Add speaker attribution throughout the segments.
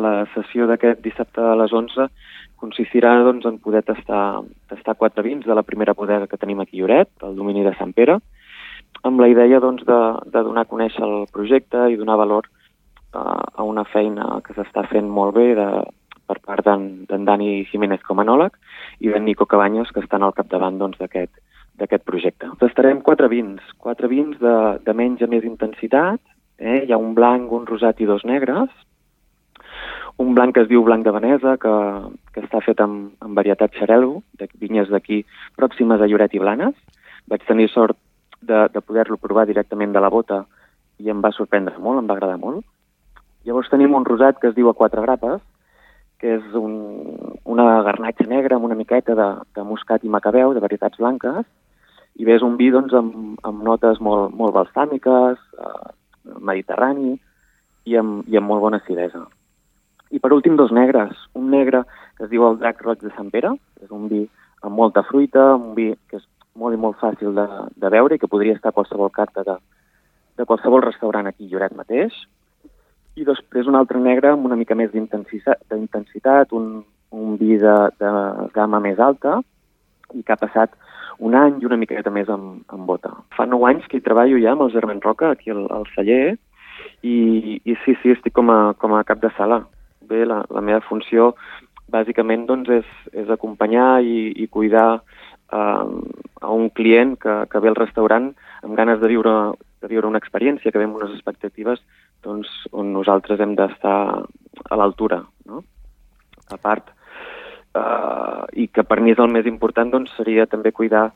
Speaker 1: la sessió d'aquest dissabte a les 11 consistirà doncs, en poder tastar, tastar quatre vins de la primera bodega que tenim aquí a Lloret, el domini de Sant Pere, amb la idea doncs, de, de donar a conèixer el projecte i donar valor uh, a una feina que s'està fent molt bé de, per part d'en Dani Jiménez com a anòleg i d'en Nico Cabanyos, que estan al capdavant doncs, d'aquest doncs, projecte. Tastarem quatre vins, quatre vins de, de menys a més intensitat, eh? hi ha un blanc, un rosat i dos negres, un blanc que es diu blanc de Venesa, que, que està fet amb, amb varietat xarel·lo, de vinyes d'aquí pròximes a Lloret i Blanes. Vaig tenir sort de, de poder-lo provar directament de la bota i em va sorprendre molt, em va agradar molt. Llavors tenim un rosat que es diu a quatre grapes, que és un, una garnatxa negra amb una miqueta de, de muscat i macabeu, de varietats blanques, i és un vi doncs, amb, amb notes molt, molt balsàmiques, eh, mediterrani, i amb, i amb molt bona acidesa. I per últim, dos negres. Un negre que es diu el Drac Roig de Sant Pere, que és un vi amb molta fruita, un vi que és molt i molt fàcil de, de veure i que podria estar a qualsevol carta de, de qualsevol restaurant aquí Lloret mateix. I després un altre negre amb una mica més d'intensitat, un, un vi de, de gamma més alta i que ha passat un any i una miqueta més amb, amb bota. Fa nou anys que hi treballo ja amb el Germán Roca, aquí al, al celler, i, i sí, sí, estic com a, com a cap de sala bé, la, la meva funció bàsicament doncs, és, és acompanyar i, i cuidar uh, a un client que, que ve al restaurant amb ganes de viure, de viure una experiència, que ve amb unes expectatives doncs, on nosaltres hem d'estar a l'altura. No? A part, uh, i que per mi és el més important, doncs, seria també cuidar,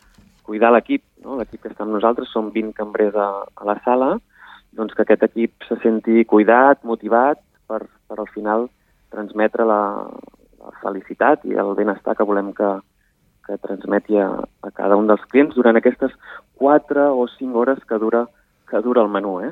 Speaker 1: cuidar l'equip, no? l'equip que està amb nosaltres, som 20 cambrers a, a la sala, doncs que aquest equip se senti cuidat, motivat, per, per al final transmetre la, la felicitat i el benestar que volem que, que transmeti a, a cada un dels clients durant aquestes 4 o 5 hores que dura, que dura el menú. Eh?